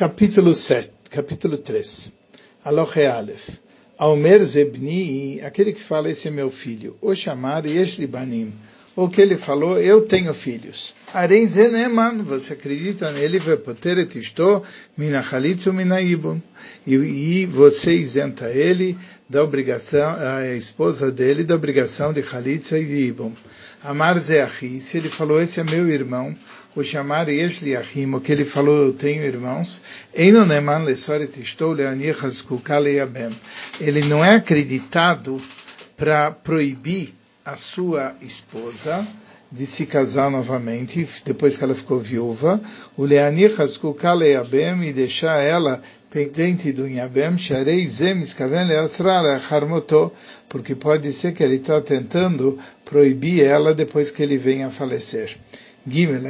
Capítulo 7, capítulo 3. Alohe Aleph. Almer Zebni, aquele que fala, esse é meu filho. O chamar Yesh Libanim. O que ele falou, eu tenho filhos. Arei Zeneman, você acredita nele, Vepoteret Isto, Minachalitzu Minaibum. E você isenta ele da obrigação, a esposa dele, da obrigação de Chalitza e de Ibum. Amar Zeachi, se ele falou, esse é meu irmão, o chamar Yeshli Achim, o que ele falou, eu tenho irmãos. Ele não é acreditado para proibir a sua esposa de se casar novamente, depois que ela ficou viúva, o Leanichas Kukaleyabem e deixar ela pendente do Yabem, Sharei porque pode ser que ele está tentando proibir ela depois que ele venha a falecer. Gimel,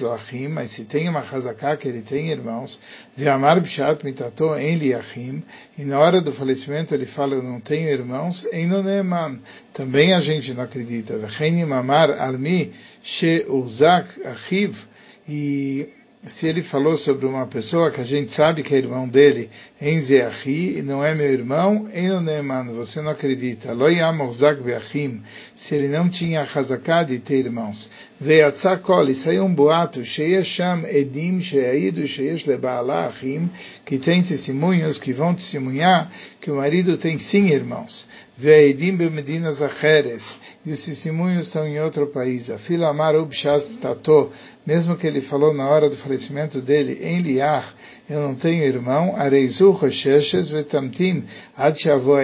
Lo Achim, mas se tem uma Hazaká que ele tem irmãos, Ve'amar B'shat Mitato En Li Achim, e na hora do falecimento ele fala, eu não tenho irmãos, Em Noneman, também a gente não acredita. Ve'chenim Amar Almi She Uzak Achiv, e se ele falou sobre uma pessoa que a gente sabe que é irmão dele, em Zeachi, e não é meu irmão, em Oneman, você não acredita. Loyamozak Beachim, se ele não tinha Hazaká de ter irmãos. E saiu um boato, Sheyesham Edim Sheidu Sheyesh Lebaala Achim, que tem testemunhos que vão testemunhar que o marido tem sim irmãos. Ve'edim Bemedinas Acheres, e os testemunhos estão em outro país. A fila Amar Ubshas Tato, mesmo que ele falou na hora do falecimento dele, em Liach, eu não tenho irmão, Areizu Rosheshes Vetamtim Ad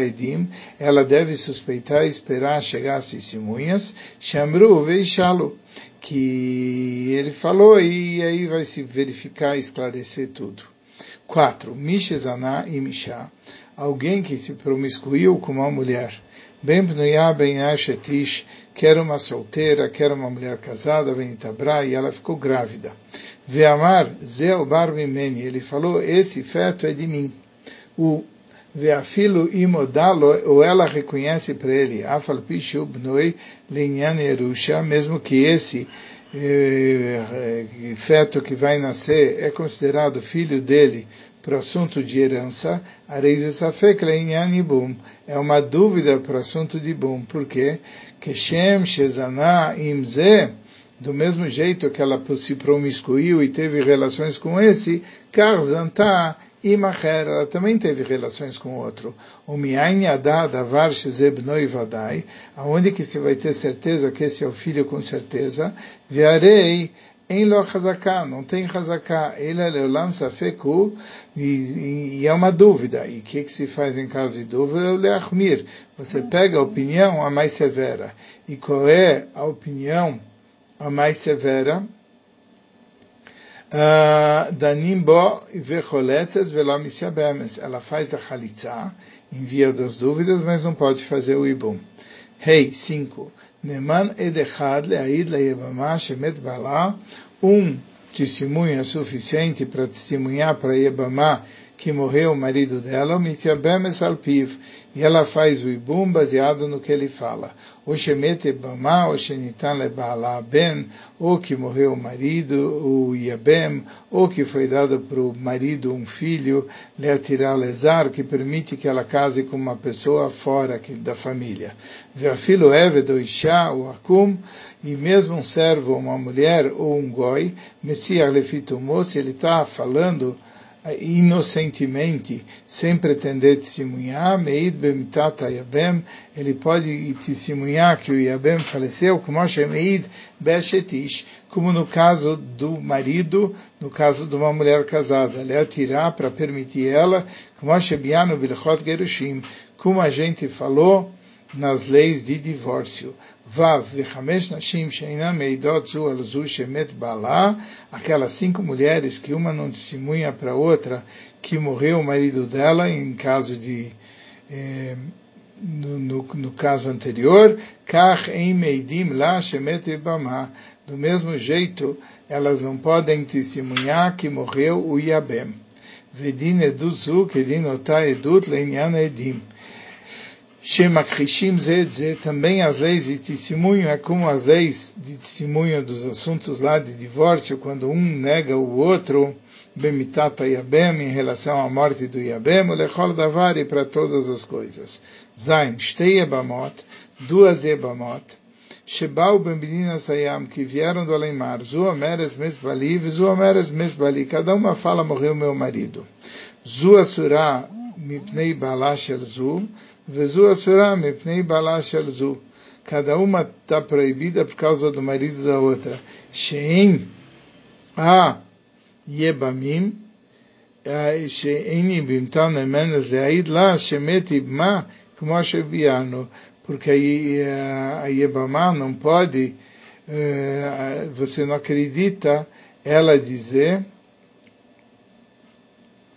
Edim, ela deve suspeitar e esperar chegar as testemunhas, Shamru Veishalo, que ele falou e aí vai se verificar e esclarecer tudo. 4. Mishezana e Mishá, alguém que se promiscuiu com uma mulher, Ben Bnuya Ben Ashetish, quer uma solteira, quer uma mulher casada, Ben Itabra, e ela ficou grávida. Veamar Zeu Bar ele falou, esse feto é de mim. O Veafilo imodalo, ou ela reconhece para ele, Afal Pishu Bnoi Linyan Yerusha, mesmo que esse eh, eh, feto que vai nascer é considerado filho dele para o assunto de herança, é uma dúvida para o assunto de Bum. Por quê? Que Shem Shezana Imze, do mesmo jeito que ela se promiscuiu e teve relações com esse, Karzanta Imacher, ela também teve relações com outro. O Miain Yadá Davar Shezebnoi Vadai, aonde que se vai ter certeza que esse é o filho com certeza, Viarei em lo hazaká, não tem hazaká, ele é leolam safeku, e é uma dúvida. E o que, que se faz em caso de dúvida? É o leachmir. Você pega a opinião a mais severa. E qual é a opinião a mais severa? Ah, danim bo vecholetzes velom Ela faz a chalitza, envia das dúvidas, mas não pode fazer o ibum. Rei, hey, 5. Neman edechad leaid leyevamah shemet bala. Um testemunho é suficiente para testemunhar para Yebamá que morreu o marido dela, mitziabem salpiv, e ela faz o ibum baseado no que ele fala. O shemet Yebamá, o shenitan lebala ben, ou que morreu o marido, o Yabem, ou que foi dado para o marido um filho, leatirar lezar, que permite que ela case com uma pessoa fora da família. Veafilo eved o isha, o akum, e mesmo um servo, uma mulher ou um goi, Messias lefitumou, se ele está falando inocentemente, sem pretender testemunhar, Meid bemitata Yabem, ele pode testemunhar que o Yabem faleceu, como Meid Beshetish, como no caso do marido, no caso de uma mulher casada, ele atirar para permitir ela, como Shebiano Bilchot Gerushim, como a gente falou, nas leis de divórcio. Vav v'chamesh nashim sheinam meidot zu al zu shemet bala, aquelas cinco mulheres que uma não testemunha para outra que morreu o marido dela em caso de eh, no, no, no, caso anterior, kach em meidim la shemet bama, do mesmo jeito elas não podem testemunhar que morreu o Yabem. Vedin eduzu kedin otá edut leinian edim Shemakrishim Zedze, também as leis de testemunho é como as leis de testemunho dos assuntos lá de divórcio, quando um nega o outro, Bemitata Yabem, em relação à morte do Yabem, Lechol Davari para todas as coisas. Zain, Shtei Ebamot, duas Ebamot, Shebau Bembenina Sayam, que vieram do além-mar, Zua Meres Mesbali, Zua Meres Mesbali, cada uma fala, morreu meu marido. Zua Surah, Mipnei Balash El Zu, Vezu Asura Mipnei Balash Alzu. Cada uma está proibida por causa do marido da outra. Shein A Yebamim Shein Leaid La Shemet Ibma Como Porque a Yebamá não pode, você não acredita ela dizer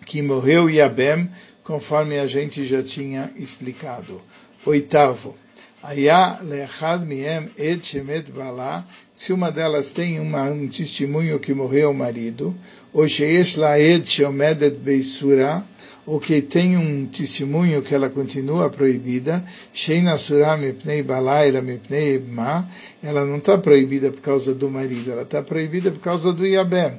que morreu Yabem conforme a gente já tinha explicado. Oitavo, lechad miem et shemet bala, se uma delas tem uma, um testemunho que morreu o marido, ou la ou que tem um testemunho que ela continua proibida, bala ela ela não está proibida por causa do marido, ela está proibida por causa do yabem.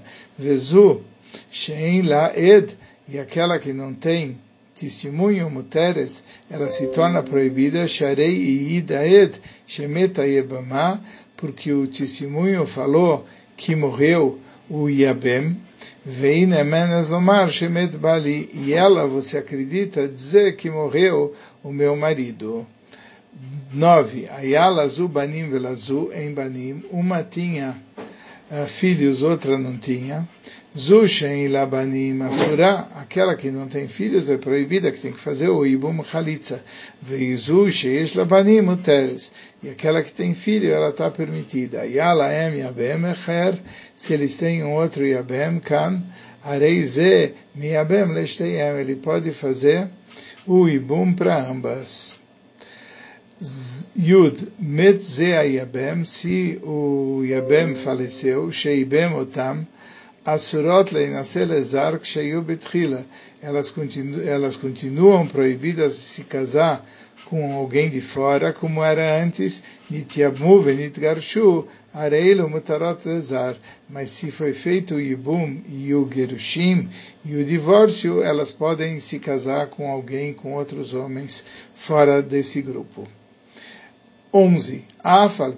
Shein la ed, e aquela que não tem testemunho muteres, ela se torna proibida, sharei e idaed, shemeta yebama, porque o testemunho falou que morreu o Yabem, vein emenes lomar shemet bali, e ela, você acredita, dizer que morreu o meu marido. 9. Ayala zu banim velazu em banim, uma tinha uh, filhos, outra não tinha. Zushen Labanim Asura, aquela que não tem filhos é proibida, que tem que fazer o Ibum Chalitza. Veizushen Labanim Muteres. E aquela que tem filho, ela está permitida. Yala Em Yabem Echer, se eles têm um outro Yabem Kan, Areize Miyabem Leshteyem, ele pode fazer o Ibum para ambas. Yud, Metze Yabem, se o Yabem faleceu, Sheibem Otam, Asurot leinasel kshayu betchila. Elas continuam, elas continuam proibidas de se casar com alguém de fora, como era antes, nityamu venitgarshu, areilu mutarot lezar. Mas se foi feito o yibum e o gerushim e o divórcio, elas podem se casar com alguém, com outros homens, fora desse grupo. 11. Afal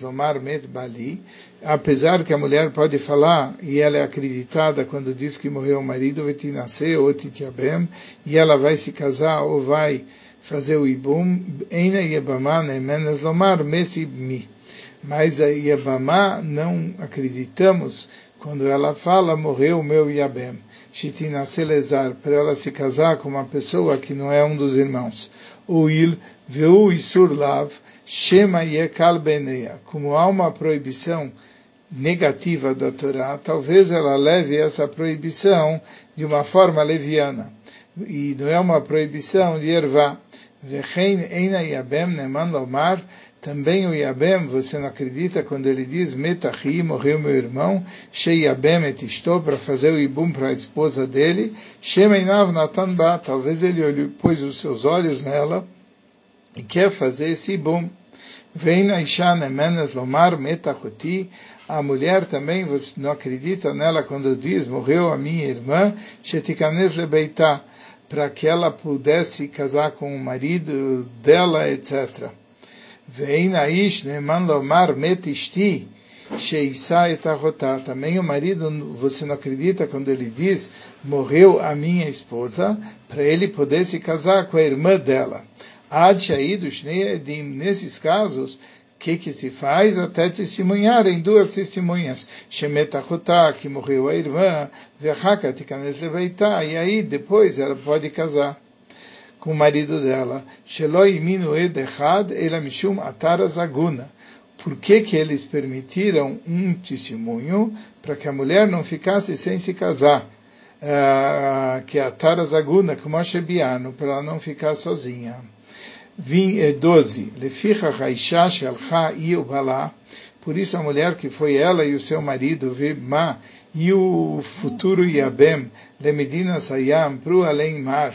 lomar met bali, apesar que a mulher pode falar e ela é acreditada quando diz que morreu o marido, vetinaseh ou titiabem, e ela vai se casar ou vai fazer o ibum, eina yebama nemenes lomar mesibmi. Mas a yebama não acreditamos quando ela fala morreu o meu yabem. Shitina Selezar, para ela se casar com uma pessoa que não é um dos irmãos. Uil Veu Isur Shema Yekal Beneia. Como há uma proibição negativa da Torá, talvez ela leve essa proibição de uma forma leviana. E não é uma proibição de ervá. Vechein Eina Yabem Neman Lomar, também o Yabem, você não acredita quando ele diz Metachi, morreu meu irmão, Shei Yabem et estou para fazer o Ibum para a esposa dele, Shemeinav Natan Ba, talvez ele olhou, pôs os seus olhos nela, e quer fazer esse bom. Vem na Isha Nemenes Lomar Metachuti, a mulher também, você não acredita nela quando diz, morreu a minha irmã, Shetikanes Lebeitá, para que ela pudesse casar com o marido dela, etc. Também o marido, você não acredita quando ele diz, morreu a minha esposa, para ele poder se casar com a irmã dela. Nesses casos, o que, que se faz? Até testemunhar em duas testemunhas. Shemetachutá, que morreu a irmã, Vechaka Tikanes Leveitá, e aí depois ela pode casar com o marido dela. Por que, que eles permitiram um testemunho para que a mulher não ficasse sem se casar? Uh, que é a Tarazaguna, como a Shebiano, para ela não ficar sozinha. 12. Leficha Raisha Shelcha Balá. Por isso a mulher que foi ela e o seu marido, Vibma, e o futuro Yabem, Lemedina Sayam, para o além mar.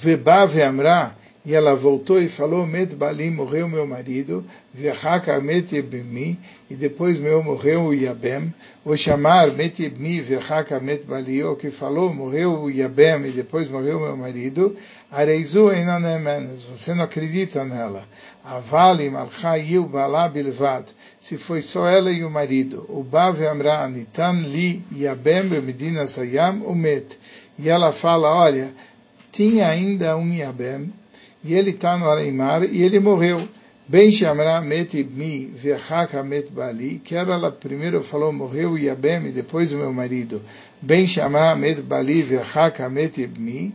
Veba Veamra, E ela voltou e falou, Met Bali, morreu meu marido, Vechaka Met Ebmi, e depois meu morreu o Yabem, o chamar Met Ebmi, Vechaka Met Bali, o que falou, morreu o Yabem, e depois morreu meu marido, Areizu Einanemenes, você não acredita nela. Avali Malcha Yiu Bala Bilvad, se foi só ela e o marido. O Bave Amra Nitan Li Yabem Medina Sayam Umet. E ela fala, olha, tinha ainda um Yabem, e ele está no Aleimar, e ele morreu. Ben Shamra met ibmi ve'achaka met bali, que ela primeiro falou, morreu Yabem, e depois o meu marido. Ben Shamra met bali ve'achaka met ibmi,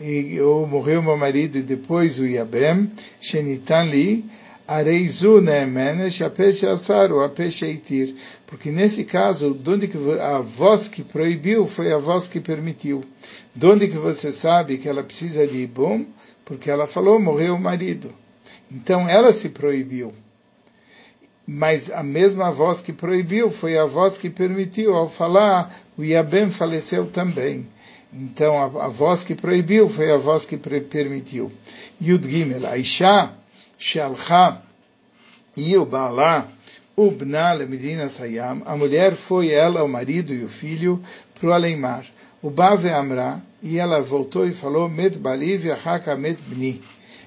e ou morreu meu marido e depois o Yabem, Shenitan li, Areizu neemenesh apeshe asaru apeshe itir. Porque nesse caso, onde que a voz que proibiu foi a voz que permitiu. De onde que você sabe que ela precisa de ibum? porque ela falou, morreu o marido. Então ela se proibiu. Mas a mesma voz que proibiu foi a voz que permitiu. Ao falar, o Yabem faleceu também. Então a, a voz que proibiu foi a voz que permitiu. Yud Gimel, Aisha, Shalcha, Baalá, Ubna Medina Sayam, a mulher foi ela, o marido e o filho, para o Aleimar o Bave Amra, e ela voltou e falou, Met Bali Haka Met Bni.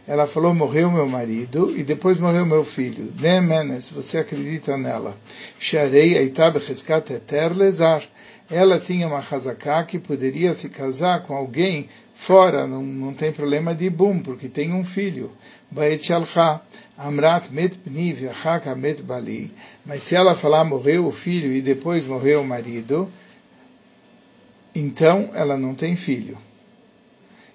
Ela falou, morreu meu marido, e depois morreu meu filho. Nemenes, você acredita nela. Sharei Aitab Cheskat Eter Lezar. Ela tinha uma hazaká que poderia se casar com alguém fora, não, não tem problema de bum, porque tem um filho. Baet Shalcha. Amrat met bni met bali. Mas se ela falar morreu o filho e depois morreu o marido, então ela não tem filho.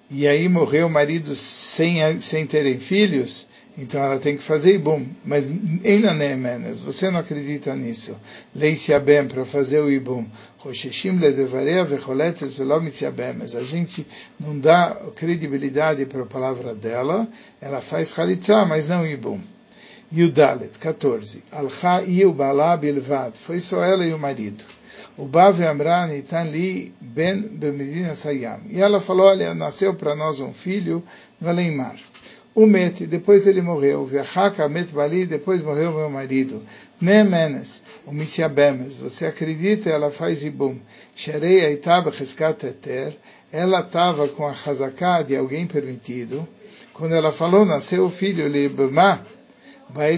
E aí morreu o marido sem, sem terem filhos, então ela tem que fazer ibum. Mas ainda menos, você não acredita nisso. Lei-se bem para fazer o ibum. Mas a gente não dá credibilidade para a palavra dela, ela faz halitzah, mas não ibum. Yudalet, 14. Alcha e o balá bilvad. Foi só ela e o marido o Bave Amran Itanli Ben Bemedina Sayam. E ela falou, olha, nasceu para nós um filho no Aleimar. O Met, depois ele morreu. Vechaka Met Bali, depois morreu meu marido. Nemenes, o Misiabemes. Você acredita? Ela faz ibum. Sherei Aitaba Cheskat Eter. Ela estava com a Hazaká de alguém permitido. Quando ela falou, nasceu o filho, Libma,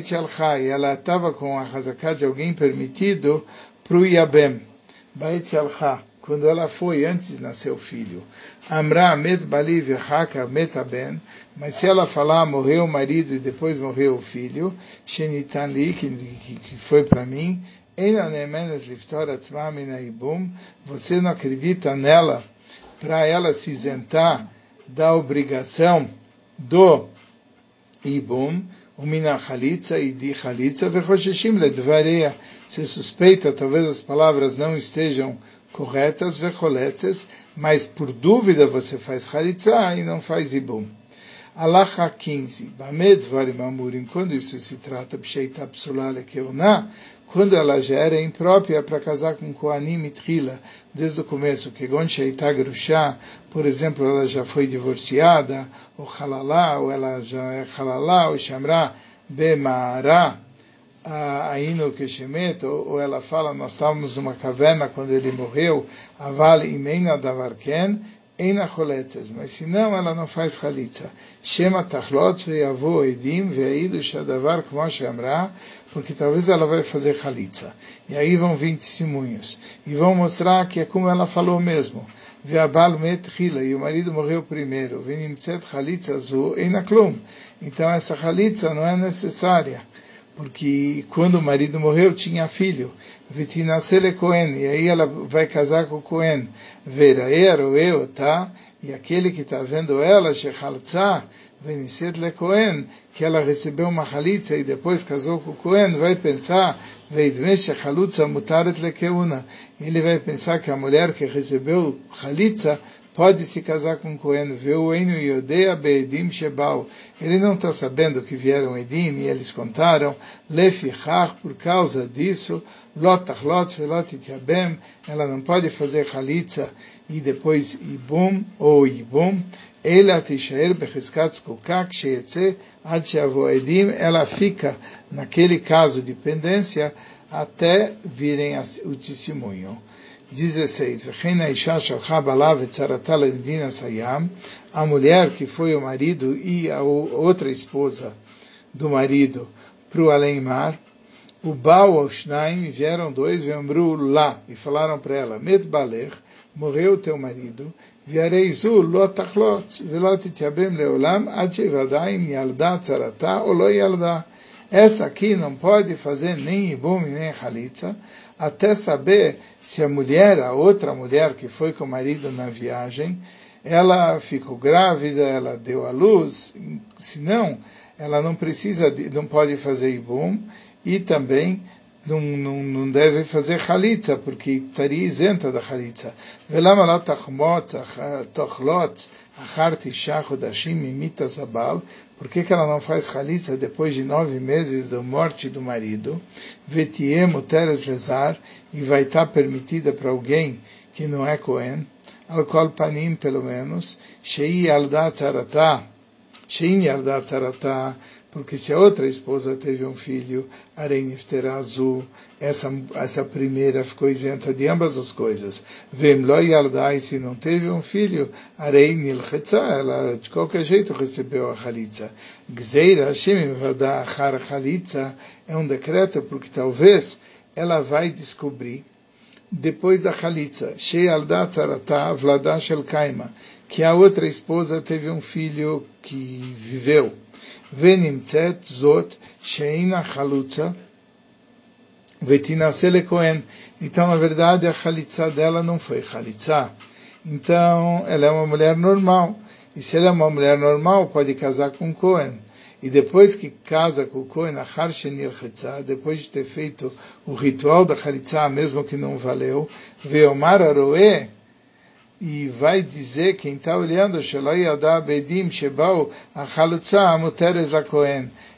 Shalchai. Ela estava com a Hazaká de alguém permitido para o Yabem. Bait Yalcha, quando ela foi antes de nascer o filho. Amra met bali v'chaka met aben, mas se ela falar morreu o marido e depois morreu o filho, shenitan li, que foi para mim, você não acredita nela para ela se isentar da obrigação do ibum, Umina e Se suspeita, talvez as palavras não estejam corretas, mas por dúvida você faz Khalitza e não faz Ibum. Alacha 15. Bamed varim amurim. Quando isso se trata, b'sheita psula lekeuna, quando ela já era imprópria para casar com Koanim e Trila, desde o começo, que Goncheita Grushá, por exemplo, ela já foi divorciada, ou Halalá, ou ela já é Halalá, ou Shamra Bemara, Aino Keshemet, ou ela fala, nós estávamos numa caverna quando ele morreu, Aval Imeina Davarken, Eina Choletzes, mas se não, ela não faz Chalitza. Shema Tachlot Ve'yavu Edim Ve'aidu Shadavar Kmo Shamra, porque talvez ela vai fazer Halitza. E aí vão vir testemunhos. E vão mostrar que é como ela falou mesmo. Ve'abal met hila, e o marido morreu primeiro. Venimtzet Halitza zu einaklum. Então essa Halitza não é necessária. Porque quando o marido morreu, tinha filho. Vitinasele Cohen. E aí ela vai casar com o Cohen. Veraer ou eu, tá? E aquele que está vendo ela, Shechaltzah, Veniset le Cohen, que ela recebeu uma halitza e depois casou com o Cohen, vai pensar. Ele vai pensar que a mulher que recebeu halitza pode se casar com Cohen, viu Enu Yodea Beedim Shebal. Ele não está sabendo que vieram Edim e eles contaram, Lefichach, por causa disso, Lotach Lot Velot Yabem, ela não pode fazer Halitza e depois Ibum ou Ibum, ela tishaer becheskat zkukak sheyetze ad Edim, ela fica naquele caso de pendência até virem o testemunho. 16. A mulher que foi o marido e a outra esposa do marido para o além-mar, o Baal vieram dois, vembru lá, e falaram para ela, Met Baler, morreu teu marido, viareizu lotachlot, velot tiabem leolam, ad shevadaim yalda tzarata, ou lo yalda. Essa aqui não pode fazer nem ibum nem halitza, até saber se a mulher, a outra mulher que foi com o marido na viagem, ela ficou grávida, ela deu à luz, se não, ela não precisa, não pode fazer ibum e também não, não, não deve fazer halitza, porque estaria isenta da halitza. Velama la tachmot, tochlot, acharti shach odashim imita zabal. Por que, que ela não faz halitza depois de nove meses da morte do marido? Vetiem teres lezar e vai estar permitida para alguém que não é Cohen, al qual panim pelo menos, shei aldat zaratá, shei aldat zaratá, porque se a outra esposa teve um filho, Arei azul, essa, essa primeira ficou isenta de ambas as coisas. Vem lo yaldai, se não teve um filho, Arei nilchetza, ela de qualquer jeito recebeu a chalitza. Gzeira Hashem vada achar chalitza é um decreto porque talvez ela vai descobrir depois da chalitza, Shealda tzarata vlada shel kaima, que a outra esposa teve um filho que viveu. ונמצאת זאת שאינה חלוצה ותינשא לכהן. Então, na verdade, a chalitza dela não foi chalitza. Então, ela é uma mulher normal. E se ela é uma mulher normal, pode casar com Cohen. E depois que casa com o Cohen, a Harshenir Chetzah, depois de ter feito o ritual da Chalitza, mesmo que não valeu, Veomar Aroe, e vai dizer quem está olhando.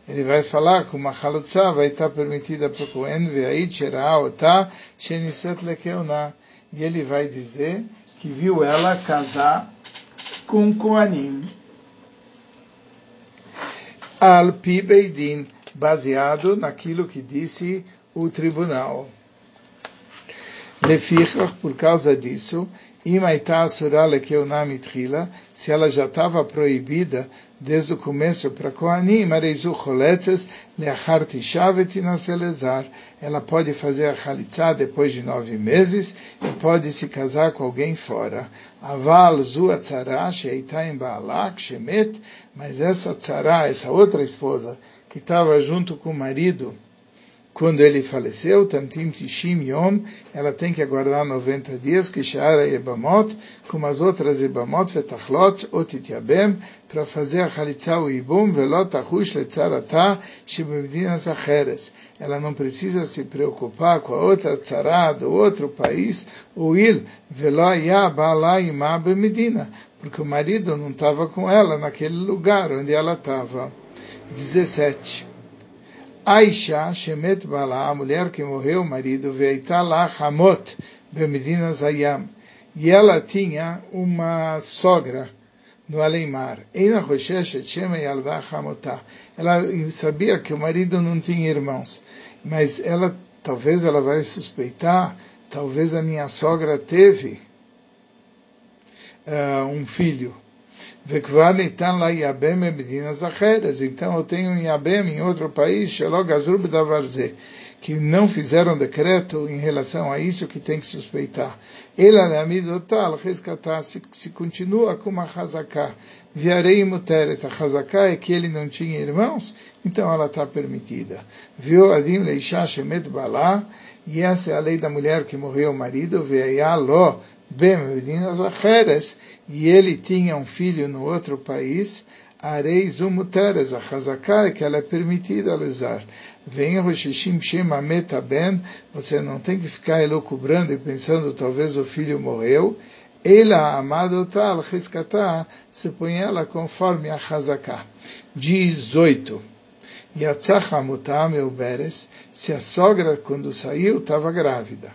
Ele vai falar que uma Chalutza vai estar permitida para o Kohen. E ele vai dizer que viu ela casar com Kohanim. Al Pi Beidin, baseado naquilo que disse o tribunal. Lefichach, por causa disso, se ela já estava proibida desde o começo para Naselezar. Ela pode fazer a Chalitza depois de nove meses e pode se casar com alguém fora. Aval Shemet, mas essa Tzara, essa outra esposa, que estava junto com o marido, quando ele faleceu, Tamtim Tishim Yom, ela tem que aguardar 90 dias, que Shara Ebamot, como as outras Ebamot, Vetachlot, Otit Yabem, para fazer a Chalitza o Ibum, Velot Achush Letzarata, Shibemedinas Acheres. Ela não precisa se preocupar com a outra tzara do outro país, o Il, Velo Yabala Ima Medina, porque o marido não estava com ela naquele lugar onde ela estava. 17. Aisha Shemet Bala, a mulher que morreu, o marido, veita lá Hamot, Bemedina Zayam. E ela tinha uma sogra no além-mar. Ela sabia que o marido não tinha irmãos, mas ela, talvez ela vai suspeitar, talvez a minha sogra teve uh, um filho. Então eu tenho um Yabem em outro país, que não fizeram decreto em relação a isso que tem que suspeitar. Ela leamidotal resgatar se, se continua com uma hazaká. Viarei muteret. A hazaká é que ele não tinha irmãos, então ela está permitida. Viu adim Leisha shemet balá. E essa é a lei da mulher que morreu o marido. Veia lo bem meninas acheres e ele tinha um filho no outro país, areis umuteres, a Hazaká, que ela é permitida lesar. Vem Roshishim Shema Meta Ben, você não tem que ficar elucubrando e pensando talvez o filho morreu, ela amado tal, rescatar, se põe ela conforme a Hazaká. 18. Yatzach Amutam meu Beres, se a sogra, quando saiu, estava grávida.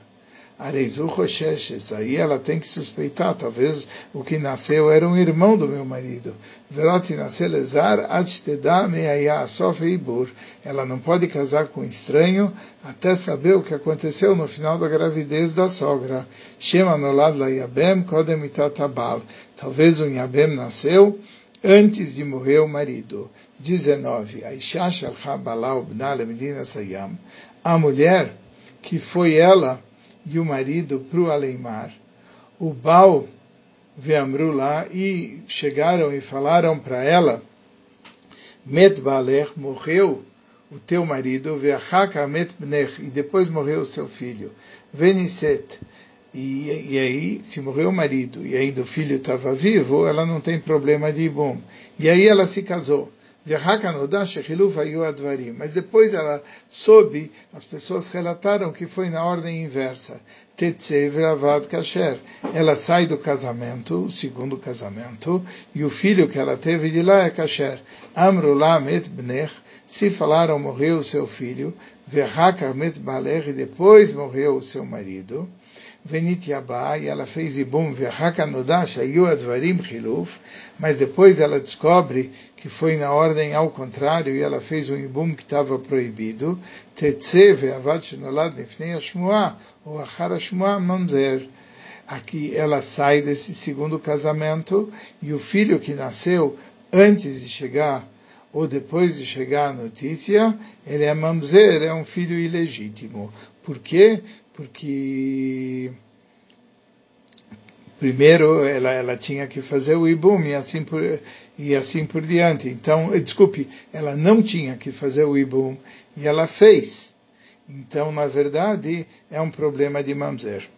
Areizu Rosheshes, aí ela tem que suspeitar, talvez o que nasceu era um irmão do meu marido. Verot nasceu Lezar, Adtedá Meaya Sof Ibur. Ela não pode casar com um estranho até saber o que aconteceu no final da gravidez da sogra. Shema Nolad La Yabem Kodem. Talvez um Yabem nasceu antes de morrer o marido. 19. Aisha Shalcha Medina Sayam. A mulher que foi ela e o marido para o Aleimar. O Baal veamru lá e chegaram e falaram para ela, Met Baler morreu o teu marido, Veachaka Met Bnech, e depois morreu o seu filho. Veniset, e, e aí, se morreu o marido e ainda o filho estava vivo, ela não tem problema de ibum. E aí ela se casou. Mas depois ela soube, as pessoas relataram que foi na ordem inversa. Ela sai do casamento, o segundo casamento, e o filho que ela teve de lá é Kasher. Amrulamet Bnech. Se falaram, morreu o seu filho. Verhakamet Baler. E depois morreu o seu marido. Venit e ela fez Ibum, Chiluf, mas depois ela descobre que foi na ordem ao contrário e ela fez um ibum que estava proibido, hashmuah, ou achar mamzer. Aqui ela sai desse segundo casamento e o filho que nasceu antes de chegar ou depois de chegar a notícia, ele é mamzer, é um filho ilegítimo. Por quê? Porque primeiro ela, ela tinha que fazer o ibum e assim por, e assim por diante. Então, eh, desculpe, ela não tinha que fazer o ibum e ela fez. Então, na verdade, é um problema de mamzer.